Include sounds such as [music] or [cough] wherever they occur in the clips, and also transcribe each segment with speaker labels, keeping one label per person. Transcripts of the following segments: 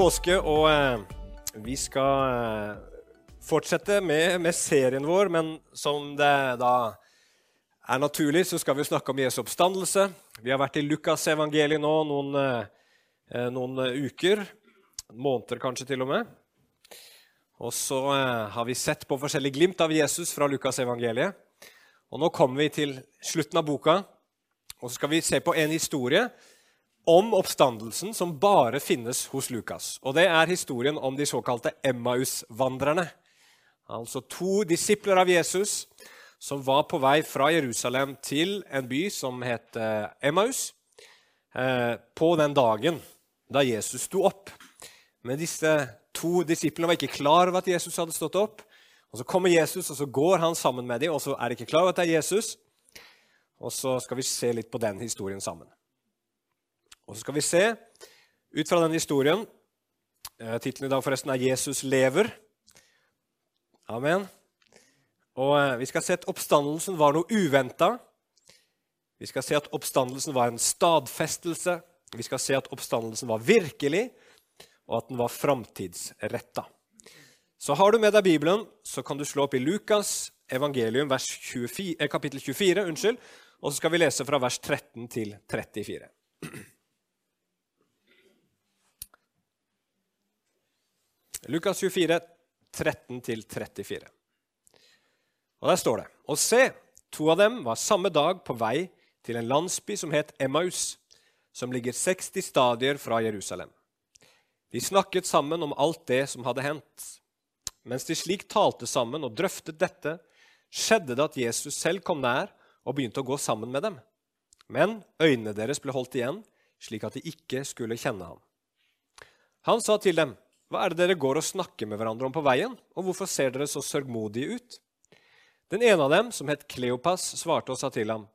Speaker 1: Påske, og eh, vi skal eh, fortsette med, med, serien vår. Men som det da er naturlig, så skal vi snakke om Jesu oppstandelse. Vi har vært i Lukas evangeliet nå noen, eh, noen uker. Måneder kanskje, til og med. Og så eh, har vi sett på forskjellige glimt av Jesus fra Lukas evangeliet. Og nå kommer vi til slutten av boka, og så skal vi se på en historie om oppstandelsen som bare finnes hos Lukas. Og Det er historien om de såkalte Emmaus-vandrerne. Altså to disipler av Jesus som var på vei fra Jerusalem til en by som het Emmaus, eh, på den dagen da Jesus sto opp. Men disse to disiplene var ikke klar over at Jesus hadde stått opp. Og Så kommer Jesus, og så går han sammen med dem, og så er de ikke klar over at det er Jesus. Og så skal vi se litt på den historien sammen. Og så skal vi se ut fra den historien eh, Tittelen i dag forresten er 'Jesus lever'. Amen. Og eh, Vi skal se at oppstandelsen var noe uventa. Vi skal se at oppstandelsen var en stadfestelse. Vi skal se at oppstandelsen var virkelig, og at den var framtidsretta. Så har du med deg Bibelen, så kan du slå opp i Lukas evangelium 24, eh, kapittel 24, unnskyld, og så skal vi lese fra vers 13 til 34. [clears throat] Lukas 24, 13-34. Og Der står det Og se, to av dem var samme dag på vei til en landsby som het Emmaus, som ligger 60 stadier fra Jerusalem. De snakket sammen om alt det som hadde hendt. Mens de slik talte sammen og drøftet dette, skjedde det at Jesus selv kom nær og begynte å gå sammen med dem. Men øynene deres ble holdt igjen, slik at de ikke skulle kjenne ham. Han sa til dem, hva er det dere går og snakker med hverandre om på veien, og hvorfor ser dere så sørgmodige ut? Den ene av dem, som het Kleopas, svarte og sa til ham,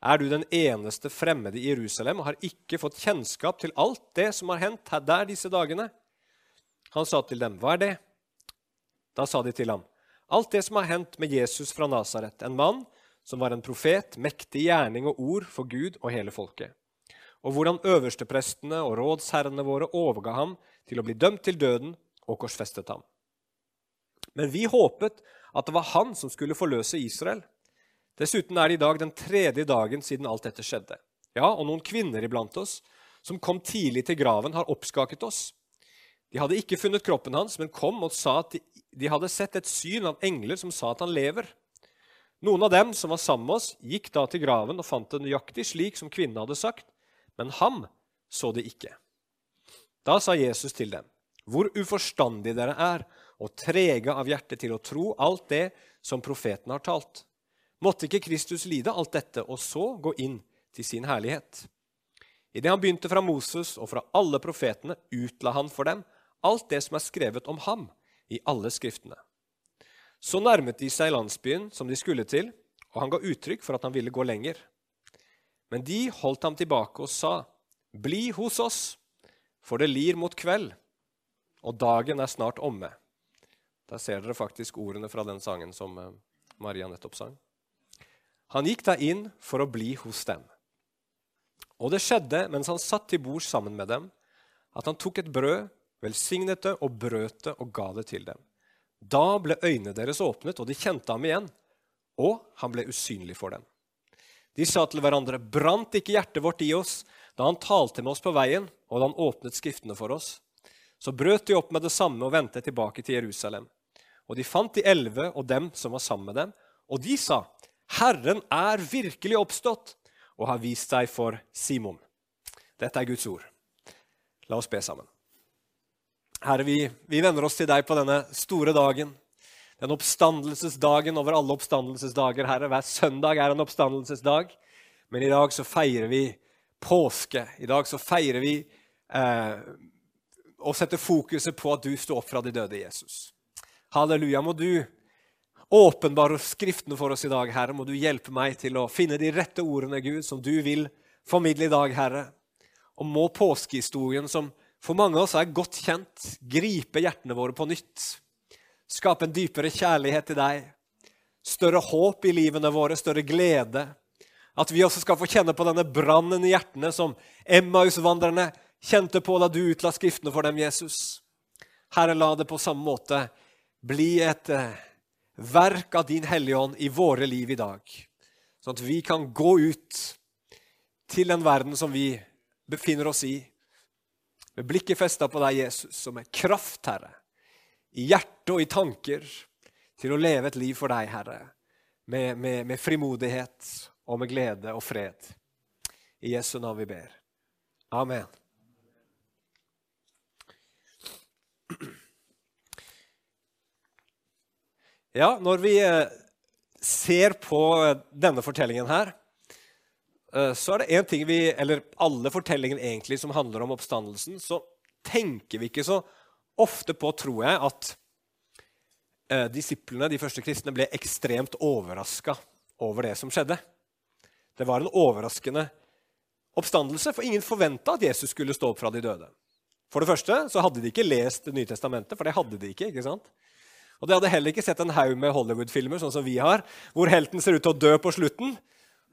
Speaker 1: Er du den eneste fremmede i Jerusalem og har ikke fått kjennskap til alt det som har hendt der disse dagene? Han sa til dem, Hva er det? Da sa de til ham, Alt det som har hendt med Jesus fra Nasaret, en mann som var en profet, mektig gjerning og ord for Gud og hele folket og hvordan øversteprestene og rådsherrene våre overga ham til å bli dømt til døden og korsfestet ham. Men vi håpet at det var han som skulle forløse Israel. Dessuten er det i dag den tredje dagen siden alt dette skjedde. Ja, og noen kvinner iblant oss som kom tidlig til graven, har oppskaket oss. De hadde ikke funnet kroppen hans, men kom og sa at de, de hadde sett et syn av engler som sa at han lever. Noen av dem som var sammen med oss, gikk da til graven og fant det nøyaktig slik som kvinnen hadde sagt, men ham så de ikke. Da sa Jesus til dem, hvor uforstandige dere er, og trege av hjerte til å tro alt det som profeten har talt. Måtte ikke Kristus lide alt dette, og så gå inn til sin herlighet? Idet han begynte fra Moses og fra alle profetene, utla han for dem alt det som er skrevet om ham i alle skriftene. Så nærmet de seg landsbyen som de skulle til, og han ga uttrykk for at han ville gå lenger. Men de holdt ham tilbake og sa, Bli hos oss, for det lir mot kveld, og dagen er snart omme. Der ser dere faktisk ordene fra den sangen som eh, Maria nettopp sang. Han gikk da inn for å bli hos dem. Og det skjedde mens han satt til bords sammen med dem, at han tok et brød, velsignet det og brøt det og ga det til dem. Da ble øynene deres åpnet, og de kjente ham igjen, og han ble usynlig for dem. De sa til hverandre, brant ikke hjertet vårt i oss da han talte med oss på veien, og da han åpnet Skriftene for oss? Så brøt de opp med det samme og vendte tilbake til Jerusalem. Og de fant de elleve og dem som var sammen med dem, og de sa, Herren er virkelig oppstått og har vist seg for Simon. Dette er Guds ord. La oss be sammen. Herre, vi, vi venner oss til deg på denne store dagen den oppstandelsesdagen over alle oppstandelsesdager, Herre. Hver søndag er en oppstandelsesdag. Men i dag så feirer vi påske. I dag så feirer vi eh, og setter fokuset på at du står opp fra de døde, Jesus. Halleluja. Må du åpenbare Skriftene for oss i dag, Herre. Må du hjelpe meg til å finne de rette ordene, Gud, som du vil formidle i dag, Herre. Og må påskehistorien, som for mange av oss er godt kjent, gripe hjertene våre på nytt. Skape en dypere kjærlighet til deg. Større håp i livene våre, større glede. At vi også skal få kjenne på denne brannen i hjertene som Emmaus-vandrerne kjente på da du utla Skriftene for dem, Jesus. Herre, la det på samme måte bli et eh, verk av din Hellige Ånd i våre liv i dag, sånn at vi kan gå ut til den verden som vi befinner oss i, med blikket festa på deg, Jesus, som er kraft, Herre, i hjerte og i tanker, til å leve et liv for deg, Herre, med, med, med frimodighet og med glede og fred. I Jesu navn vi ber. Amen. Ja, når vi eh, ser på eh, denne fortellingen her, eh, så er det én ting vi Eller alle fortellingene egentlig som handler om oppstandelsen, så tenker vi ikke så ofte på, tror jeg, at disiplene, de første kristne, ble ekstremt overraska over det som skjedde. Det var en overraskende oppstandelse, for ingen forventa at Jesus skulle stå opp fra de døde. For det første så hadde de ikke lest Det nye testamentet, for det hadde de ikke. ikke sant? Og de hadde heller ikke sett en haug med Hollywood-filmer sånn som vi har, hvor helten ser ut til å dø på slutten.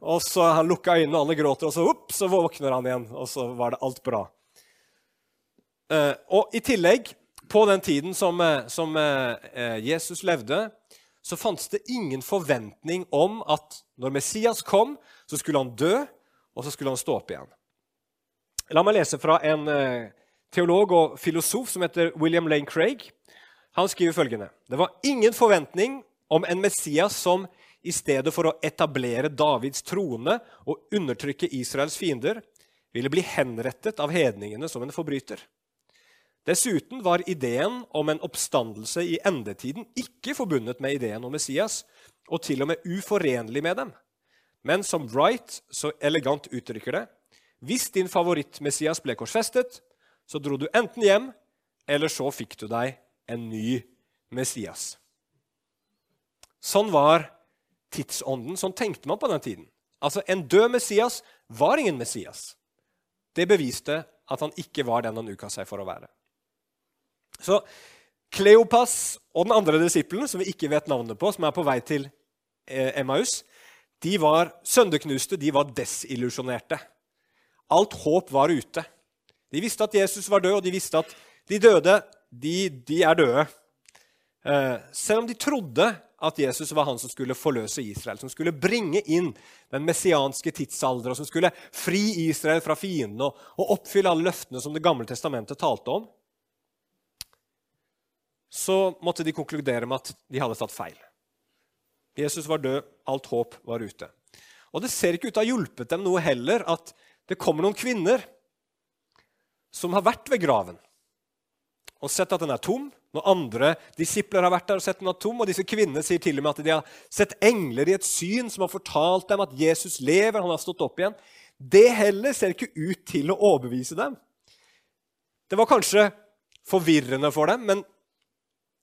Speaker 1: Og så Han lukka øynene, og alle gråter, og så, opp, så våkner han igjen. Og så var det alt bra. Uh, og i tillegg, på den tiden som, eh, som uh, Jesus levde, så fantes det ingen forventning om at når Messias kom, så skulle han dø, og så skulle han stå opp igjen. La meg lese fra en uh, teolog og filosof som heter William Lane Craig. Han skriver følgende.: Det var ingen forventning om en Messias som i stedet for å etablere Davids trone og undertrykke Israels fiender, ville bli henrettet av hedningene som en forbryter. Dessuten var ideen om en oppstandelse i endetiden ikke forbundet med ideen om Messias, og til og med uforenlig med dem. Men som Wright så elegant uttrykker det hvis din favoritt-Messias ble korsfestet, så dro du enten hjem, eller så fikk du deg en ny Messias. Sånn var tidsånden. Sånn tenkte man på den tiden. Altså, En død Messias var ingen Messias. Det beviste at han ikke var den han uka seg for å være. Så Kleopas og den andre disippelen, som vi ikke vet navnet på, som er på vei til eh, Emmaus, de var sønderknuste, de var desillusjonerte. Alt håp var ute. De visste at Jesus var død, og de visste at de døde de, de er døde. Eh, selv om de trodde at Jesus var han som skulle forløse Israel, som skulle bringe inn den messianske tidsalder, og som skulle fri Israel fra fiendene og, oppfylle alle løftene som Det gamle testamentet talte om, så måtte de konkludere med at de hadde tatt feil. Jesus var død, alt håp var ute. Og det ser ikke ut til å ha hjulpet dem noe heller at det kommer noen kvinner som har vært ved graven og sett at den er tom. Når andre disipler har vært der og sett den er tom, og disse kvinnene sier til og med at de har sett engler i et syn som har fortalt dem at Jesus lever, han har stått opp igjen. Det heller ser ikke ut til å overbevise dem. Det var kanskje forvirrende for dem, men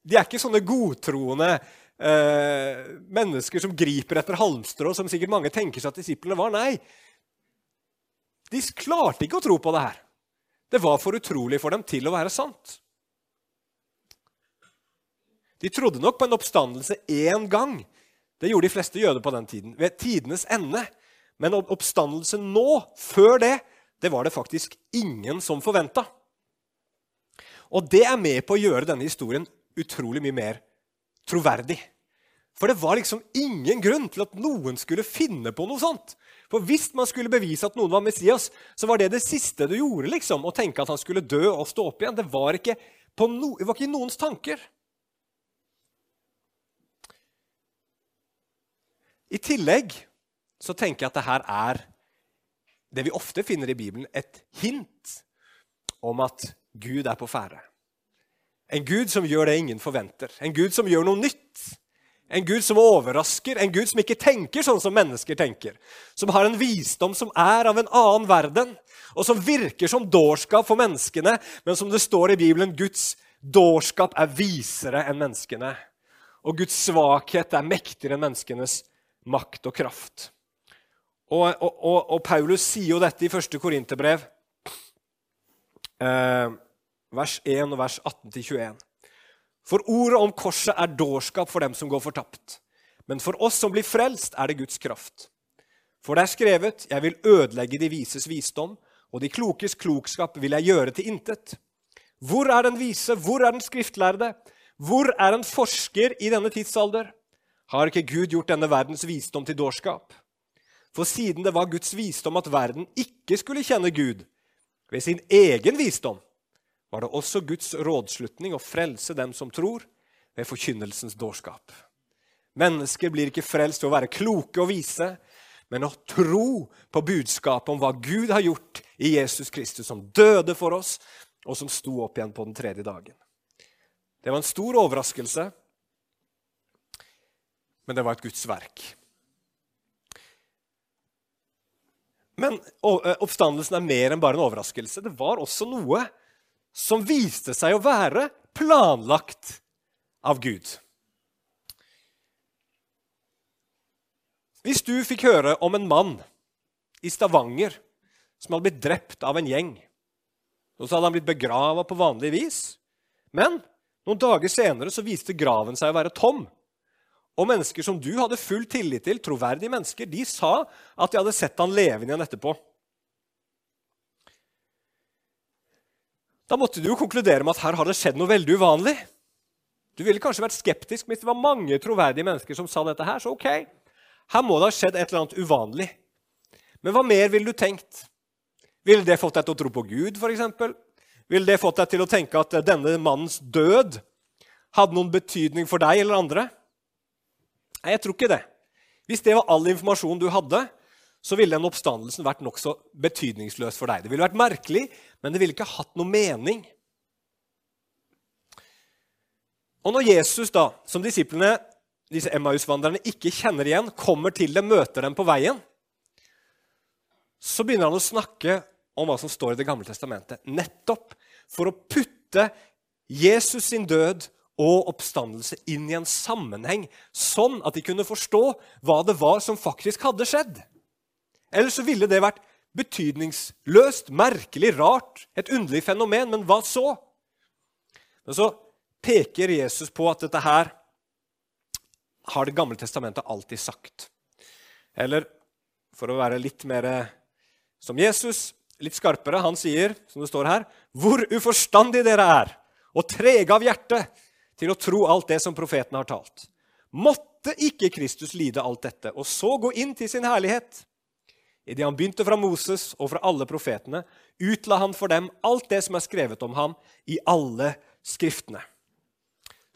Speaker 1: de er ikke sånne godtroende eh, mennesker som griper etter halmstrå, som sikkert mange tenker seg at disiplene var. Nei, de klarte ikke å tro på det her. Det var for utrolig for dem til å være sant. De trodde nok på en oppstandelse én gang. Det gjorde de fleste jøder på den tiden. Ved tidenes ende. Men oppstandelse nå, før det, det var det faktisk ingen som forventa. Og det er med på å gjøre denne historien utrolig mye mer troverdig. For det var liksom ingen grunn til at noen skulle finne på noe sånt. For hvis man skulle bevise at noen var Messias, så var det det siste du gjorde. liksom, Å tenke at han skulle dø og stå opp igjen. Det var ikke, no, det var ikke noens tanker. I tillegg så tenker jeg at det her er det vi ofte finner i Bibelen, et hint om at Gud er på ferde. En Gud som gjør det ingen forventer. En Gud som gjør noe nytt. En Gud som overrasker, en Gud som ikke tenker sånn som mennesker tenker. Som har en visdom som er av en annen verden, og som virker som dårskap for menneskene, men som det står i Bibelen, Guds dårskap er visere enn menneskene. Og Guds svakhet er mektigere enn menneskenes makt og kraft. Og, og, og, og Paulus sier jo dette i 1. Korinterbrev, eh, vers 1 og vers 18-21. For ordet om korset er dårskap for dem som går fortapt. Men for oss som blir frelst, er det Guds kraft. For det er skrevet, 'Jeg vil ødelegge de vises visdom', og de klokes klokskap vil jeg gjøre til intet. Hvor er den vise? Hvor er den skriftlærde? Hvor er en forsker i denne tidsalder? Har ikke Gud gjort denne verdens visdom til dårskap? For siden det var Guds visdom at verden ikke skulle kjenne Gud ved sin egen visdom, var det også Guds rådslutning å frelse dem som tror, ved forkynnelsens dårskap. Mennesker blir ikke frelst ved å være kloke og vise, men å tro på budskapet om hva Gud har gjort i Jesus Kristus, som døde for oss, og som sto opp igjen på den tredje dagen. Det var en stor overraskelse, men det var et Guds verk. Men eh, oppstandelsen er mer enn bare en overraskelse. Det var også noe som viste seg å være planlagt av Gud. Hvis du fikk høre om en mann i Stavanger som hadde blitt drept av en gjeng, så hadde han blitt begrava på vanlig vis, men noen dager senere så viste graven seg å være tom. Og mennesker som du hadde full tillit til, troverdige mennesker, de sa at de hadde sett han levende igjen etterpå. Da måtte du jo konkludere med at her har det skjedd noe veldig uvanlig. Du ville kanskje vært skeptisk hvis det var mange troverdige mennesker som sa dette her. Så ok, her må det ha skjedd et eller annet uvanlig. Men hva mer ville du tenkt? Ville det fått deg til å tro på Gud, f.eks.? Ville det fått deg til å tenke at denne mannens død hadde noen betydning for deg eller andre? Nei, jeg tror ikke det. Hvis det var all informasjon du hadde, så ville den oppstandelsen vært nokså betydningsløs for deg. Det ville vært merkelig, men det ville ikke hatt noe mening. Og når Jesus, da, som disiplene, disse Emmaus-vandrerne, ikke kjenner igjen, kommer til dem, møter dem på veien, så begynner han å snakke om hva som står i Det gamle testamentet. Nettopp for å putte Jesus sin død og oppstandelse inn i en sammenheng, sånn at de kunne forstå hva det var som faktisk hadde skjedd. Ellers så ville det vært betydningsløst, merkelig, rart, et underlig fenomen. Men hva så? Men så peker Jesus på at dette her har Det gamle testamentet alltid sagt. Eller for å være litt mer som Jesus, litt skarpere, han sier, som det står her, hvor uforstandige dere er, og trege av hjerte til å tro alt det som profeten har talt. Måtte ikke Kristus lide alt dette, og så gå inn til sin herlighet? Idet han begynte fra Moses og fra alle profetene, utla han for dem alt det som er skrevet om ham i alle skriftene.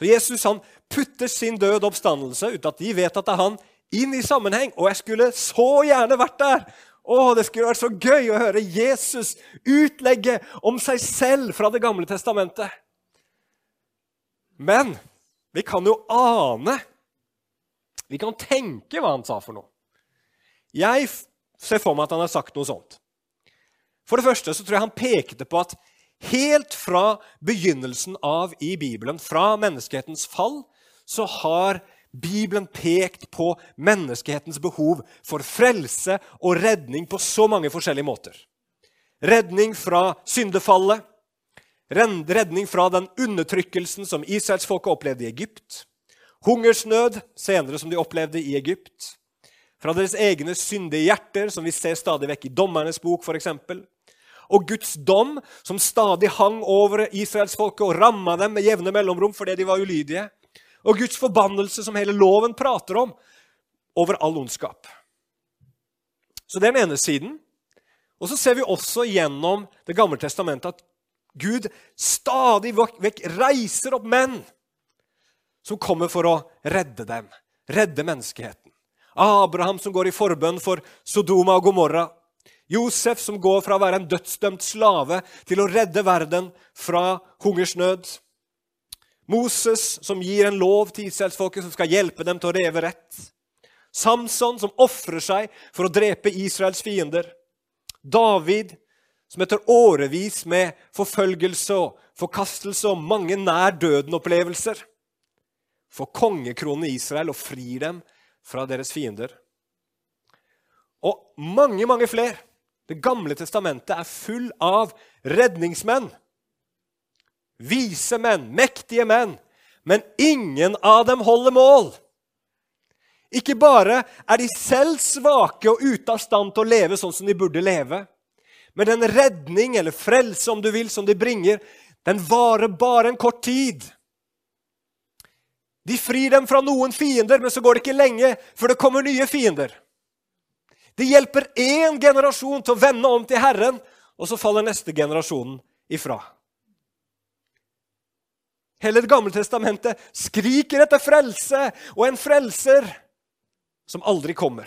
Speaker 1: Så Jesus han putter sin død oppstandelse, uten at de vet at det er han, inn i sammenheng. Og jeg skulle så gjerne vært der! Å, Det skulle vært så gøy å høre Jesus utlegge om seg selv fra Det gamle testamentet. Men vi kan jo ane Vi kan tenke hva han sa for noe. Jeg ser for meg at han har sagt noe sånt. For det første så tror jeg han pekte på at helt fra begynnelsen av i Bibelen, fra menneskehetens fall, så har Bibelen pekt på menneskehetens behov for frelse og redning på så mange forskjellige måter. Redning fra syndefallet, redning fra den undertrykkelsen som israelsfolket opplevde i Egypt, hungersnød senere som de opplevde i Egypt, fra deres egne syndige hjerter, som vi ser stadig vekk i Dommernes bok f.eks., og Guds dom, som stadig hang over israelsfolket og ramma dem med jevne mellomrom fordi de var ulydige, og Guds forbannelse, som hele loven prater om, over all ondskap. Så det er den ene siden. Og så ser vi også gjennom Det gamle testamentet at Gud stadig vekk reiser opp menn som kommer for å redde dem, redde menneskeheten. Abraham som går i forbønn for Sodoma og Gomorra. Josef som går fra å være en dødsdømt slave til å redde verden fra hungersnød. Moses som gir en lov til israelsfolket som skal hjelpe dem til å reve rett. Samson som ofrer seg for å drepe Israels fiender. David som etter årevis med forfølgelse og forkastelse og mange nær døden-opplevelser får kongekronen i Israel og frir dem fra deres fiender. Og mange, mange flere. Det gamle testamentet er full av redningsmenn. Vise menn, mektige menn. Men ingen av dem holder mål. Ikke bare er de selv svake og ute av stand til å leve sånn som de burde leve, Men den redning eller frelse, om du vil, som de bringer, den varer bare en kort tid. De frir dem fra noen fiender, men så går det ikke lenge før det kommer nye fiender. De hjelper én generasjon til å vende om til Herren, og så faller neste generasjon ifra. Hele Det gamle testamentet skriker etter frelse og en frelser som aldri kommer.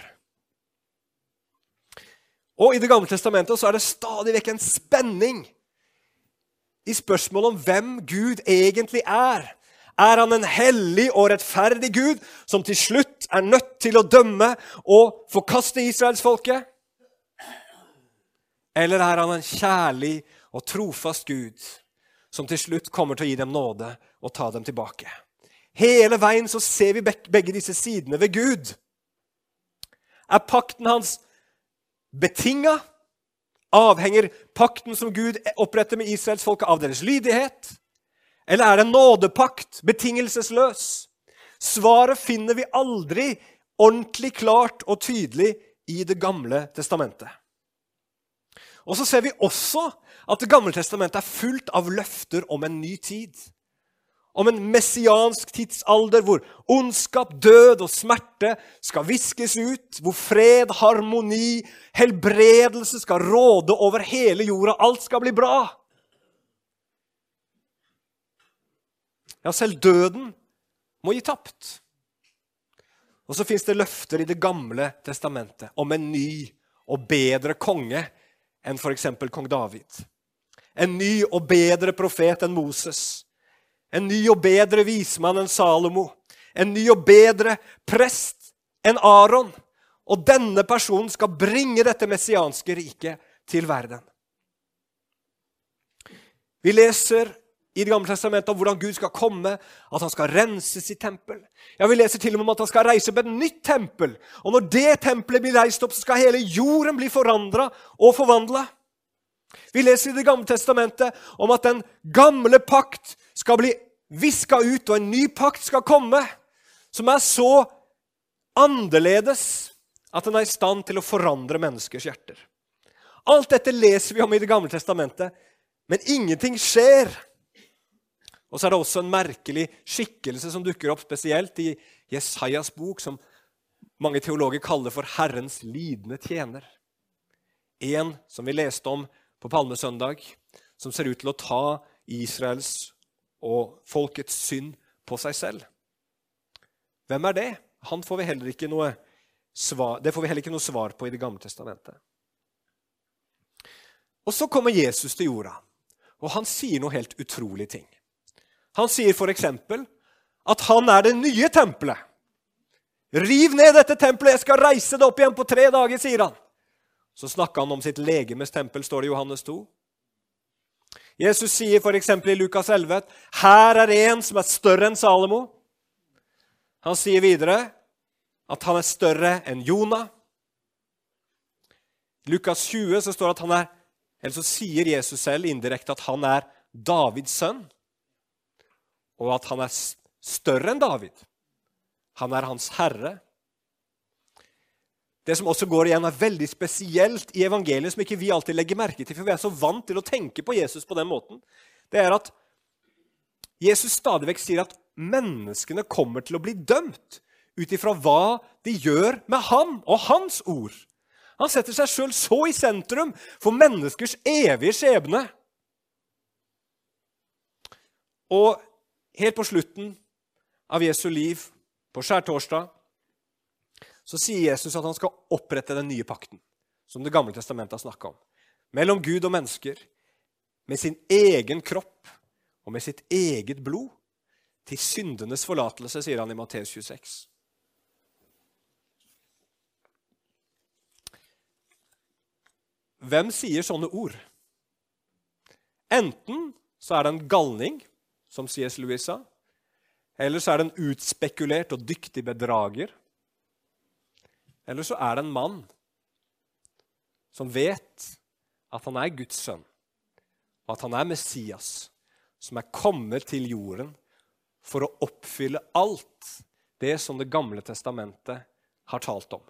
Speaker 1: Og I Det gamle testamentet så er det stadig vekk en spenning i spørsmålet om hvem Gud egentlig er. Er han en hellig og rettferdig Gud som til slutt er nødt til å dømme og forkaste israelsfolket? Eller er han en kjærlig og trofast Gud som til slutt kommer til å gi dem nåde og ta dem tilbake? Hele veien så ser vi begge disse sidene ved Gud. Er pakten hans betinga? Avhenger pakten som Gud oppretter med israelsfolket, av deres lydighet? Eller er det en nådepakt, betingelsesløs? Svaret finner vi aldri ordentlig klart og tydelig i Det gamle testamentet. Og så ser vi også at Det gamle testamentet er fullt av løfter om en ny tid. Om en messiansk tidsalder hvor ondskap, død og smerte skal viskes ut. Hvor fred, harmoni, helbredelse skal råde over hele jorda. Alt skal bli bra. Ja, selv døden må gi tapt. Og så fins det løfter i Det gamle testamentet om en ny og bedre konge enn f.eks. kong David. En ny og bedre profet enn Moses. En ny og bedre vismann enn Salomo. En ny og bedre prest enn Aron. Og denne personen skal bringe dette messianske riket til verden. Vi leser i Det gamle testamentet om hvordan Gud skal komme, at han skal rense sitt tempel. Ja, Vi leser til og med om at han skal reise opp et nytt tempel. Og når det tempelet blir reist opp, så skal hele jorden bli forandra og forvandla. Vi leser i Det gamle testamentet om at den gamle pakt skal bli viska ut, og en ny pakt skal komme, som er så annerledes at den er i stand til å forandre menneskers hjerter. Alt dette leser vi om i Det gamle testamentet, men ingenting skjer og så er det også en merkelig skikkelse som dukker opp spesielt i Jesajas bok, som mange teologer kaller for Herrens lidende tjener. En som vi leste om på Palmesøndag, som ser ut til å ta Israels og folkets synd på seg selv. Hvem er det? Får svar, det får vi heller ikke noe svar på i Det gamle testamentet. Og Så kommer Jesus til jorda, og han sier noe helt utrolig ting. Han sier f.eks. at han er det nye tempelet. Riv ned dette tempelet, jeg skal reise det opp igjen på tre dager, sier han. Så snakker han om sitt legemes tempel, står det i Johannes 2. Jesus sier f.eks. i Lukas 11 at her er en som er større enn Salomo. Han sier videre at han er større enn Jonah. I Lukas 20 så står det at han er, eller så sier Jesus selv indirekte at han er Davids sønn og at han er større enn David. Han er hans herre. Det som også går igjen, er veldig spesielt i evangeliet, som ikke vi alltid legger merke til, for vi er så vant til å tenke på Jesus på den måten, det er at Jesus stadig vekk sier at menneskene kommer til å bli dømt ut ifra hva de gjør med ham og hans ord. Han setter seg sjøl så i sentrum for menneskers evige skjebne. Og helt på slutten av Jesu liv, på skjærtorsdag, så sier Jesus at han skal opprette den nye pakten, som Det gamle testamentet har snakka om, mellom Gud og mennesker, med sin egen kropp og med sitt eget blod, til syndenes forlatelse, sier han i Matteus 26. Hvem sier sånne ord? Enten så er det en galning som C.S. Lewis sa. Eller så er det en utspekulert og dyktig bedrager. Eller så er det en mann som vet at han er Guds sønn, og at han er Messias, som er kommet til jorden for å oppfylle alt det som Det gamle testamentet har talt om.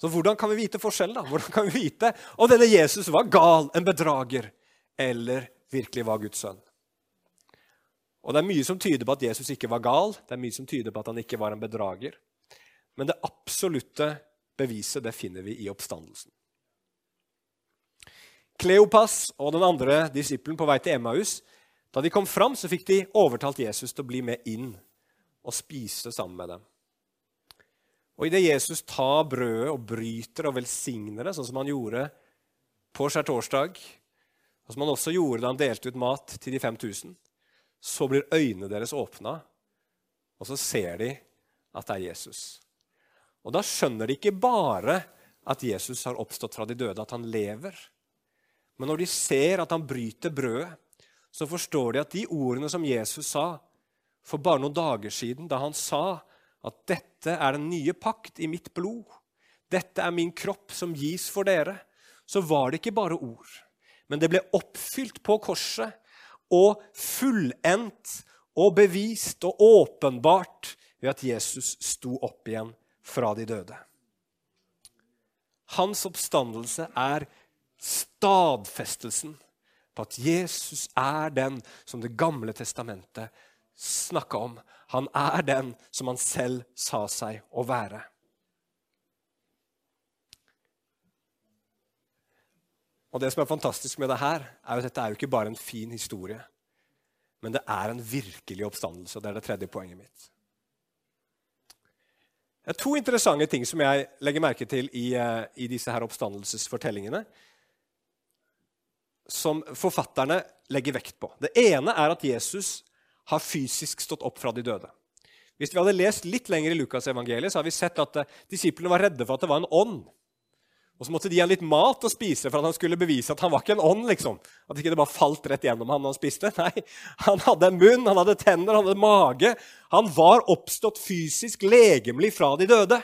Speaker 1: Så hvordan kan vi vite forskjell? da? Hvordan kan vi vite om denne Jesus var gal, en bedrager, eller virkelig var Guds sønn? Og Det er mye som tyder på at Jesus ikke var gal, det er mye som tyder på at han ikke var en bedrager. Men det absolutte beviset det finner vi i oppstandelsen. Kleopas og den andre disippelen på vei til Emmaus, da de kom fram, så fikk de overtalt Jesus til å bli med inn og spise sammen med dem. Og Idet Jesus tar brødet og bryter og velsigner det, sånn som han gjorde på skjærtorsdag, og som han også gjorde da han delte ut mat til de 5000, så blir øynene deres åpna, og så ser de at det er Jesus. Og da skjønner de ikke bare at Jesus har oppstått fra de døde, at han lever. Men når de ser at han bryter brødet, så forstår de at de ordene som Jesus sa for bare noen dager siden, da han sa at 'dette er den nye pakt i mitt blod', 'dette er min kropp som gis for dere', så var det ikke bare ord. Men det ble oppfylt på korset og fullendt og bevist og åpenbart ved at Jesus sto opp igjen fra de døde. Hans oppstandelse er stadfestelsen på at Jesus er den som Det gamle testamentet snakka om. Han er den som han selv sa seg å være. Og Det som er fantastisk med det her, er at dette er jo ikke bare en fin historie, men det er en virkelig oppstandelse. og Det er det tredje poenget mitt. Det er to interessante ting som jeg legger merke til i, eh, i disse her oppstandelsesfortellingene, som forfatterne legger vekt på. Det ene er at Jesus har fysisk stått opp fra de døde. Hvis vi hadde lest litt lenger i Lukas evangeliet, så har vi sett at eh, disiplene var redde for at det var en ånd og så måtte de ha litt mat å spise for at han skulle bevise at han var ikke en ånd. liksom. At ikke det bare falt rett gjennom han når han spiste. [laughs] Nei, Han hadde en munn, han hadde tenner, han hadde mage. Han var oppstått fysisk, legemlig fra de døde.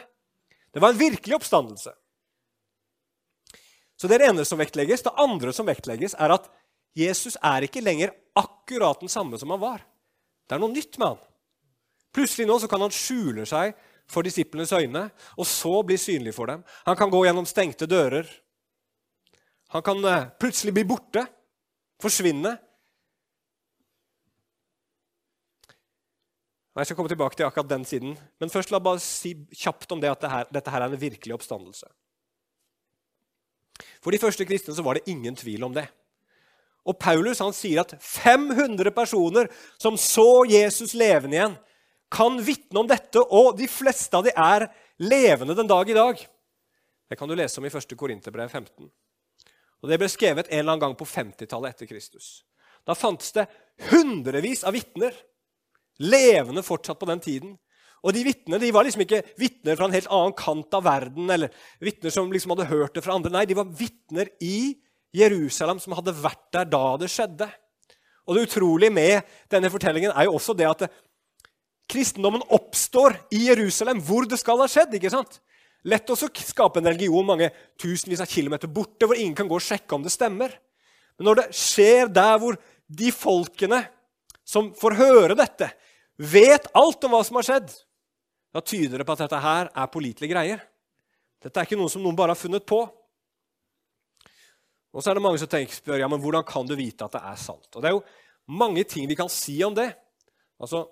Speaker 1: Det var en virkelig oppstandelse. Så Det er det ene som vektlegges. Det andre som vektlegges, er at Jesus er ikke lenger akkurat den samme som han var. Det er noe nytt med han. Plutselig nå så kan han skjule seg for disiplenes øyne, og så bli synlig for dem. Han kan gå gjennom stengte dører. Han kan eh, plutselig bli borte, forsvinne. Jeg skal komme tilbake til akkurat den siden, men først la bare si kjapt om det at dette her er en virkelig oppstandelse. For de første kristne så var det ingen tvil om det. Og Paulus han sier at 500 personer som så Jesus levende igjen, kan vitne om dette, og de fleste av de er levende den dag i dag. Det kan du lese om i 1. Korinterbrev 15. Og Det ble skrevet en eller annen gang på 50-tallet etter Kristus. Da fantes det hundrevis av vitner, levende fortsatt på den tiden. Og de vitnene de var liksom ikke vitner fra en helt annen kant av verden, eller vitner som liksom hadde hørt det fra andre. Nei, de var vitner i Jerusalem som hadde vært der da det skjedde. Og Det utrolige med denne fortellingen er jo også det at kristendommen oppstår i Jerusalem, hvor det skal ha skjedd. ikke sant? Lett å skape en religion mange tusenvis av kilometer borte, hvor ingen kan gå og sjekke om det stemmer. Men når det skjer der hvor de folkene som får høre dette, vet alt om hva som har skjedd, da tyder det på at dette her er pålitelige greier. Dette er ikke noe som noen bare har funnet på. Og så er det mange som tenker, spør ja, men hvordan kan du vite at det er sant. Og Det er jo mange ting vi kan si om det. Altså,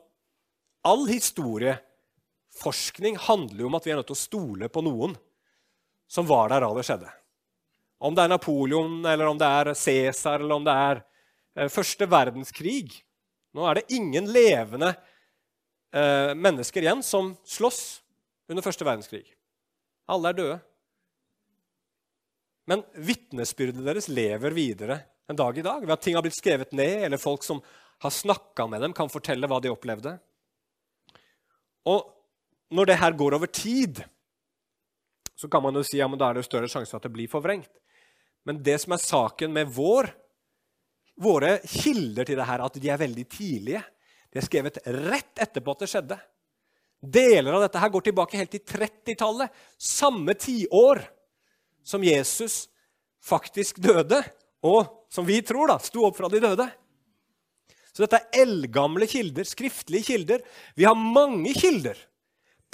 Speaker 1: All historieforskning handler jo om at vi er nødt til å stole på noen som var der da det skjedde. Om det er Napoleon, eller om det er Cæsar, eller om det er eh, første verdenskrig. Nå er det ingen levende eh, mennesker igjen som slåss under første verdenskrig. Alle er døde. Men vitnesbyrdet deres lever videre en dag i dag ved at ting har blitt skrevet ned, eller folk som har snakka med dem, kan fortelle hva de opplevde. Og når det her går over tid, så kan man jo si ja, da er det større sjanse at det blir forvrengt. Men det som er saken med vår, våre kilder til det her, at de er veldig tidlige. De er skrevet rett etterpå at det skjedde. Deler av dette her går tilbake helt til 30-tallet, samme tiår som Jesus faktisk døde, og som vi tror da, sto opp fra de døde. Så dette er eldgamle kilder, skriftlige kilder. Vi har mange kilder.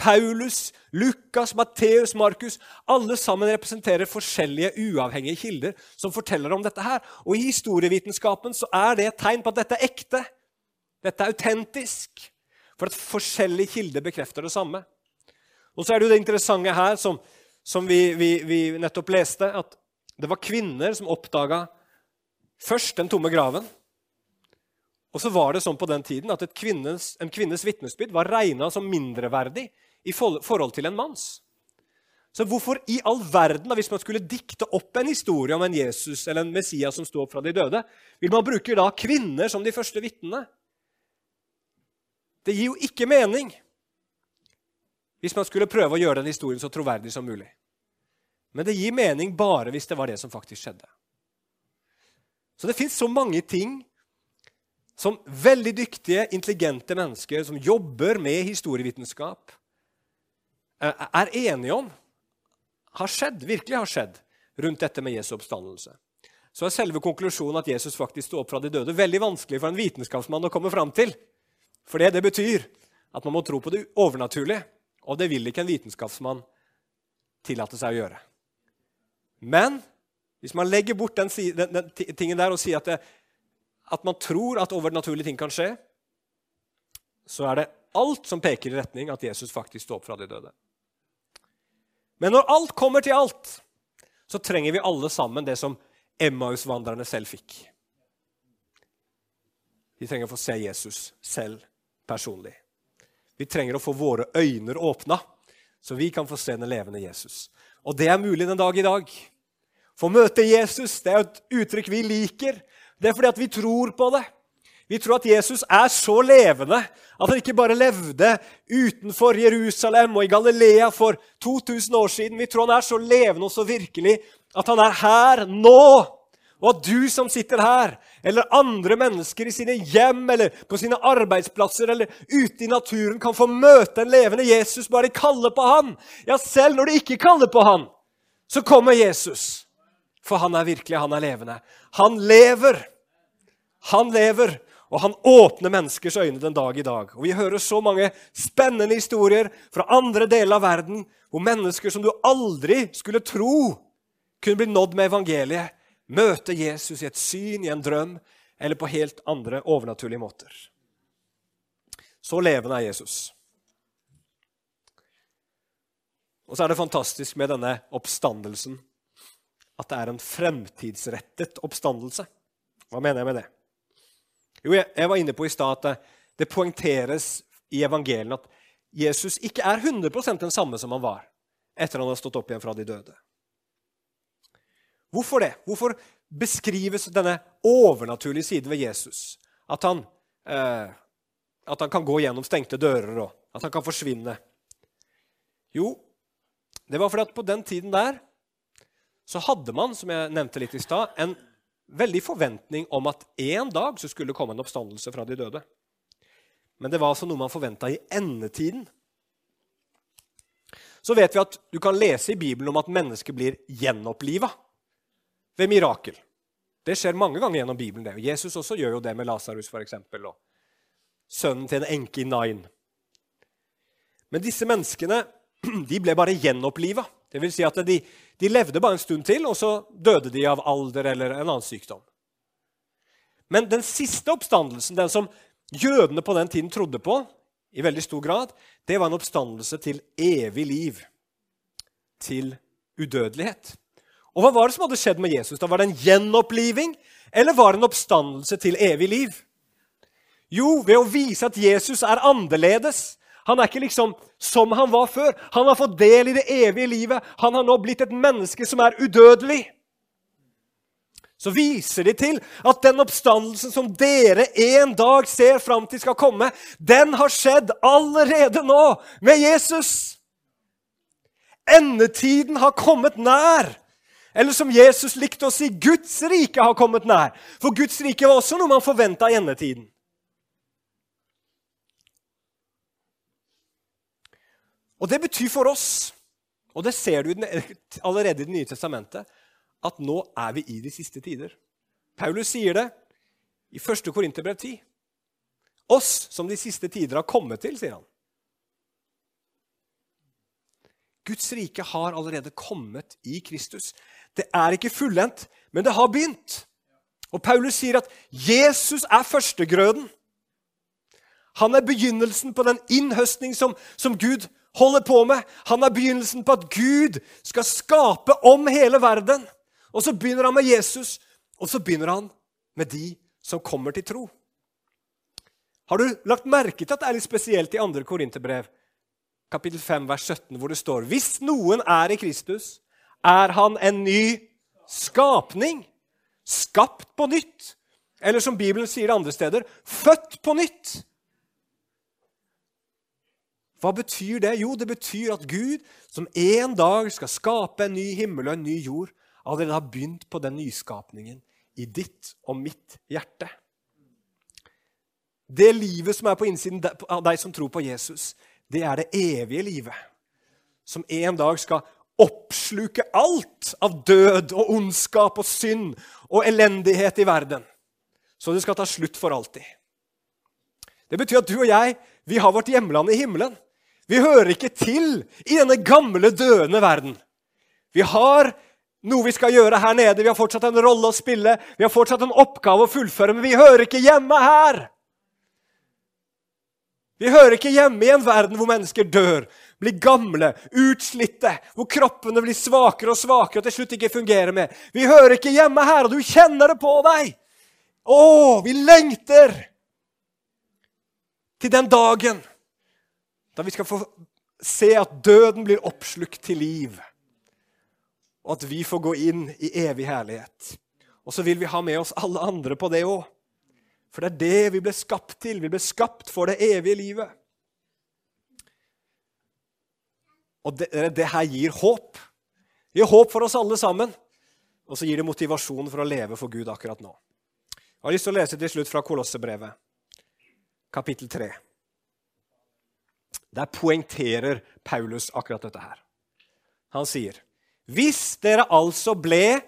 Speaker 1: Paulus, Lukas, Matteus, Markus Alle sammen representerer forskjellige uavhengige kilder som forteller om dette. her. Og I historievitenskapen så er det et tegn på at dette er ekte. Dette er autentisk. For at forskjellige kilder bekrefter det samme. Og så er det jo det interessante her, som, som vi, vi, vi nettopp leste, at det var kvinner som oppdaga først den tomme graven. Og så var det sånn på den tiden at kvinnes, en kvinnes vitnesbyrd var regna som mindreverdig i forhold til en manns. Så hvorfor i all verden, hvis man skulle dikte opp en historie om en Jesus eller en Messias som sto opp fra de døde, vil man bruke da kvinner som de første vitnene? Det gir jo ikke mening hvis man skulle prøve å gjøre den historien så troverdig som mulig. Men det gir mening bare hvis det var det som faktisk skjedde. Så det fins så mange ting som veldig dyktige, intelligente mennesker som jobber med historievitenskap, eh, er enige om har skjedd, virkelig har skjedd rundt dette med Jesu oppstandelse. Så er selve konklusjonen at Jesus faktisk sto opp fra de døde, veldig vanskelig for en vitenskapsmann å komme fram til. For det, det betyr at man må tro på det overnaturlige, og det vil ikke en vitenskapsmann tillate seg å gjøre. Men hvis man legger bort den, den, den tingen der og sier at, det, at man tror at overnaturlige ting kan skje, så er det alt som peker i retning at Jesus faktisk står opp fra de døde. Men når alt kommer til alt, så trenger vi alle sammen det som Emmaus-vandrerne selv fikk. Vi trenger å få se Jesus selv personlig. Vi trenger å få våre øyne åpna, så vi kan få se den levende Jesus. Og det er mulig den dag i dag. Få møte Jesus det er et uttrykk vi liker. Det er fordi at vi tror på det. Vi tror at Jesus er så levende at han ikke bare levde utenfor Jerusalem og i Galilea for 2000 år siden. Vi tror han er så levende og så virkelig at han er her nå. Og at du som sitter her, eller andre mennesker i sine hjem eller på sine arbeidsplasser eller ute i naturen, kan få møte en levende Jesus bare kalle på han. Ja, selv når de ikke kaller på han, så kommer Jesus. For han er virkelig, han er levende. Han lever. Han lever, og han åpner menneskers øyne den dag i dag. Og Vi hører så mange spennende historier fra andre deler av verden hvor mennesker som du aldri skulle tro kunne bli nådd med evangeliet, møte Jesus i et syn, i en drøm eller på helt andre overnaturlige måter. Så levende er Jesus. Og så er det fantastisk med denne oppstandelsen at det er en fremtidsrettet oppstandelse. Hva mener jeg med det? Jo, jeg var inne på i stad at det poengteres i evangeliene at Jesus ikke er 100% den samme som han var etter han har stått opp igjen fra de døde. Hvorfor det? Hvorfor beskrives denne overnaturlige siden ved Jesus? At han, eh, at han kan gå gjennom stengte dører, og at han kan forsvinne. Jo, det var fordi at på den tiden der så hadde man, som jeg nevnte litt i sted, en veldig forventning om at en dag så skulle komme en oppstandelse fra de døde. Men det var altså noe man forventa i endetiden. Så vet vi at du kan lese i Bibelen om at mennesket blir gjenoppliva ved mirakel. Det skjer mange ganger gjennom Bibelen. det. Jesus også gjør jo det med Lasarus f.eks. og sønnen til en enke i Nain. Men disse menneskene [clears throat] de ble bare gjenoppliva. Det vil si at de, de, levde bare en stund til, og så døde de av alder eller en annen sykdom. Men den siste oppstandelsen, den som jødene på den tiden trodde på, i veldig stor grad, det var en oppstandelse til evig liv. Til udødelighet. Og hva var det som hadde skjedd med Jesus? Da Var det en gjenoppliving, eller var det en oppstandelse til evig liv? Jo, ved å vise at Jesus er annerledes. Han er ikke liksom som han var før. Han har fått del i det evige livet. Han har nå blitt et menneske som er udødelig. Så viser de til at den oppstandelsen som dere en dag ser fram til skal komme, den har skjedd allerede nå med Jesus. Endetiden har kommet nær. Eller som Jesus likte å si, Guds rike har kommet nær. For Guds rike var også noe man forventa i endetiden. Og det betyr for oss, og det ser du allerede i Det nye testamentet, at nå er vi i de siste tider. Paulus sier det i 1. Korinterbrev 10. Oss som de siste tider har kommet til, sier han. Guds rike har allerede kommet i Kristus. Det er ikke fullendt, men det har begynt. Og Paulus sier at Jesus er førstegrøden. Han er begynnelsen på den innhøstning som, som Gud holder på med. Han er begynnelsen på at Gud skal skape om hele verden. Og så begynner han med Jesus, og så begynner han med de som kommer til tro. Har du lagt merke til at det er litt spesielt i 2. Korinterbrev, kapittel 5, vers 17, hvor det står Hvis noen er i Kristus, er han en ny skapning. Skapt på nytt. Eller som Bibelen sier andre steder født på nytt. Hva betyr det? Jo, det betyr at Gud, som en dag skal skape en ny himmel og en ny jord, allerede har begynt på den nyskapningen i ditt og mitt hjerte. Det livet som er på innsiden av deg som tror på Jesus, det er det evige livet. Som en dag skal oppsluke alt av død og ondskap og synd og elendighet i verden. Så det skal ta slutt for alltid. Det betyr at du og jeg vi har vårt hjemland i himmelen. Vi hører ikke til i denne gamle, døende verden. Vi har noe vi skal gjøre her nede. Vi har fortsatt en rolle å spille, vi har fortsatt en oppgave å fullføre, men vi hører ikke hjemme her. Vi hører ikke hjemme i en verden hvor mennesker dør, blir gamle, utslitte, hvor kroppene blir svakere og svakere og til slutt ikke fungerer mer. Vi hører ikke hjemme her, og du kjenner det på deg. Å, vi lengter til den dagen da vi skal få se at døden blir oppslukt til liv, og at vi får gå inn i evig herlighet. Og så vil vi ha med oss alle andre på det òg. For det er det vi ble skapt til. Vi ble skapt for det evige livet. Og det, det her gir håp. Det gir håp for oss alle sammen. Og så gir det motivasjon for å leve for Gud akkurat nå. Jeg har lyst til å lese til slutt fra Kolossebrevet, kapittel 3. Der poengterer Paulus akkurat dette her. Han sier, 'Hvis dere altså ble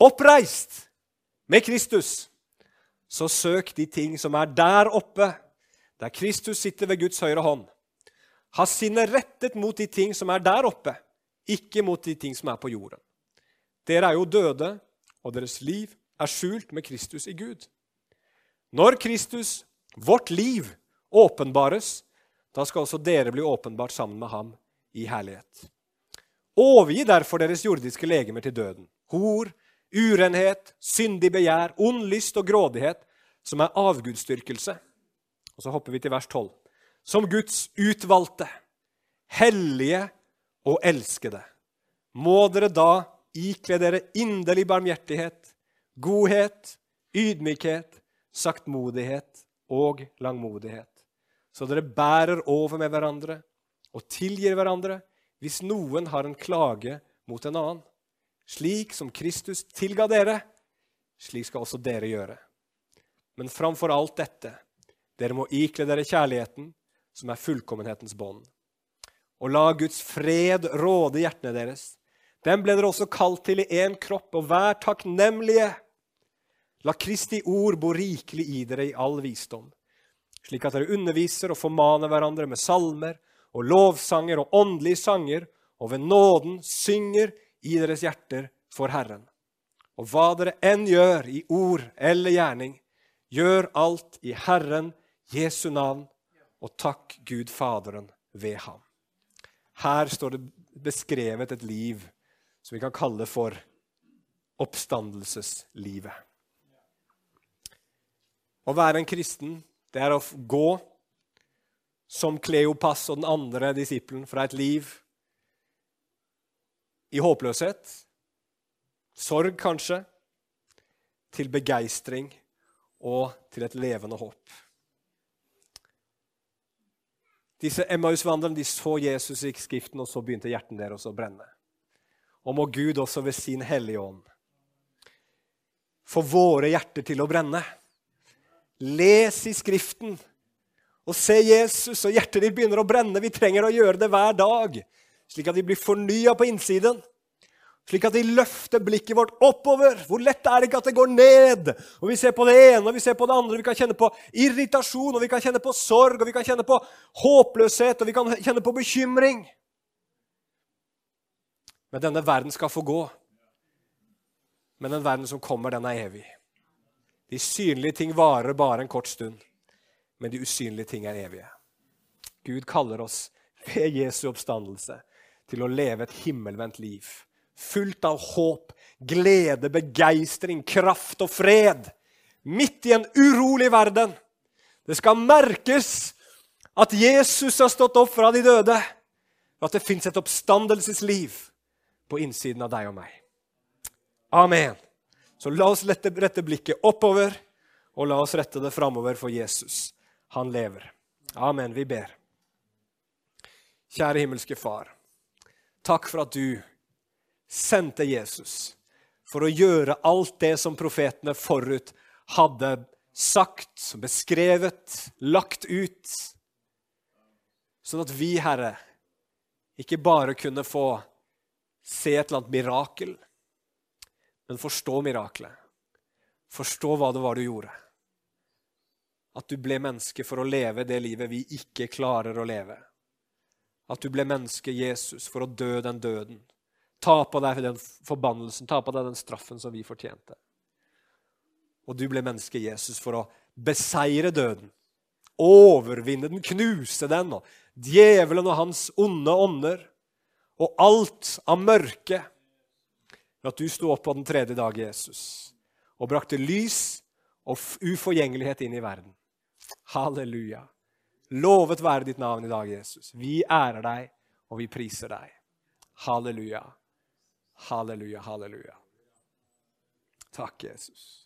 Speaker 1: oppreist med Kristus, så søk de ting som er der oppe, der Kristus sitter ved Guds høyre hånd. Ha sinnet rettet mot de ting som er der oppe, ikke mot de ting som er på jorden. Dere er jo døde, og deres liv er skjult med Kristus i Gud. Når Kristus, vårt liv, åpenbares, da skal også dere bli åpenbart sammen med ham i herlighet. Overgi derfor deres jordiske legemer til døden. Hor, urenhet, syndig begjær, ond lyst og grådighet, som er avgudsdyrkelse. Og så hopper vi til vers 12. Som Guds utvalgte, hellige og elskede, må dere da ikle dere inderlig barmhjertighet, godhet, ydmykhet, saktmodighet og langmodighet så dere bærer over med hverandre og tilgir hverandre hvis noen har en klage mot en annen. Slik som Kristus tilga dere, slik skal også dere gjøre. Men framfor alt dette, dere må ikle dere kjærligheten, som er fullkommenhetens bånd. Og la Guds fred råde hjertene deres. Den ble dere også kalt til i én kropp, og vær takknemlige. La Kristi ord bo rikelig i dere i all visdom slik at dere underviser og formaner hverandre med salmer og lovsanger og åndelige sanger, og ved nåden synger i deres hjerter for Herren. Og hva dere enn gjør i ord eller gjerning, gjør alt i Herren Jesu navn, og takk Gud Faderen ved ham. Her står det beskrevet et liv som vi kan kalle for oppstandelseslivet. Å være en kristen det er å gå som Kleopas og den andre disippelen fra et liv i håpløshet, sorg kanskje, til begeistring og til et levende håp. Disse Emmaus-vandrerne så Jesus i Skriften, og så begynte hjertene deres å brenne. Og må Gud også ved sin Hellige Ånd få våre hjerter til å brenne. Les i Skriften og se Jesus, og hjertet ditt begynner å brenne. Vi trenger å gjøre det hver dag, slik at vi blir fornya på innsiden. Slik at vi løfter blikket vårt oppover. Hvor lett er det ikke at det går ned? Og Vi ser på det ene og vi ser på det andre. Vi kan kjenne på irritasjon, og vi kan kjenne på sorg, og vi kan kjenne på håpløshet, og vi kan kjenne på bekymring. Men denne verden skal få gå. Men den verden som kommer, den er evig. De synlige ting varer bare en kort stund, men de usynlige ting er evige. Gud kaller oss ved Jesu oppstandelse til å leve et himmelvendt liv. Fullt av håp, glede, begeistring, kraft og fred. Midt i en urolig verden. Det skal merkes at Jesus har stått opp fra de døde. Og at det fins et oppstandelsesliv på innsiden av deg og meg. Amen. Så la oss rette, blikket oppover, og la oss rette det framover for Jesus. Han lever. Amen. Vi ber. Kjære himmelske Far. Takk for at du sendte Jesus for å gjøre alt det som profetene forut hadde sagt, beskrevet, lagt ut. Sånn at vi, Herre, ikke bare kunne få se et eller annet mirakel, men forstå miraklet. Forstå hva det var du gjorde. At du ble menneske for å leve det livet vi ikke klarer å leve. At du ble menneske, Jesus, for å dø den døden. Ta på deg den forbannelsen, ta på deg den straffen som vi fortjente. Og du ble menneske, Jesus, for å beseire døden. Overvinne den, knuse den, og djevelen og hans onde ånder. Og alt av mørke. At du sto opp på den tredje dag, Jesus, og brakte lys og uforgjengelighet inn i verden. Halleluja. Lovet være ditt navn i dag, Jesus. Vi ærer deg, og vi priser deg. Halleluja. Halleluja, halleluja. Takk, Jesus.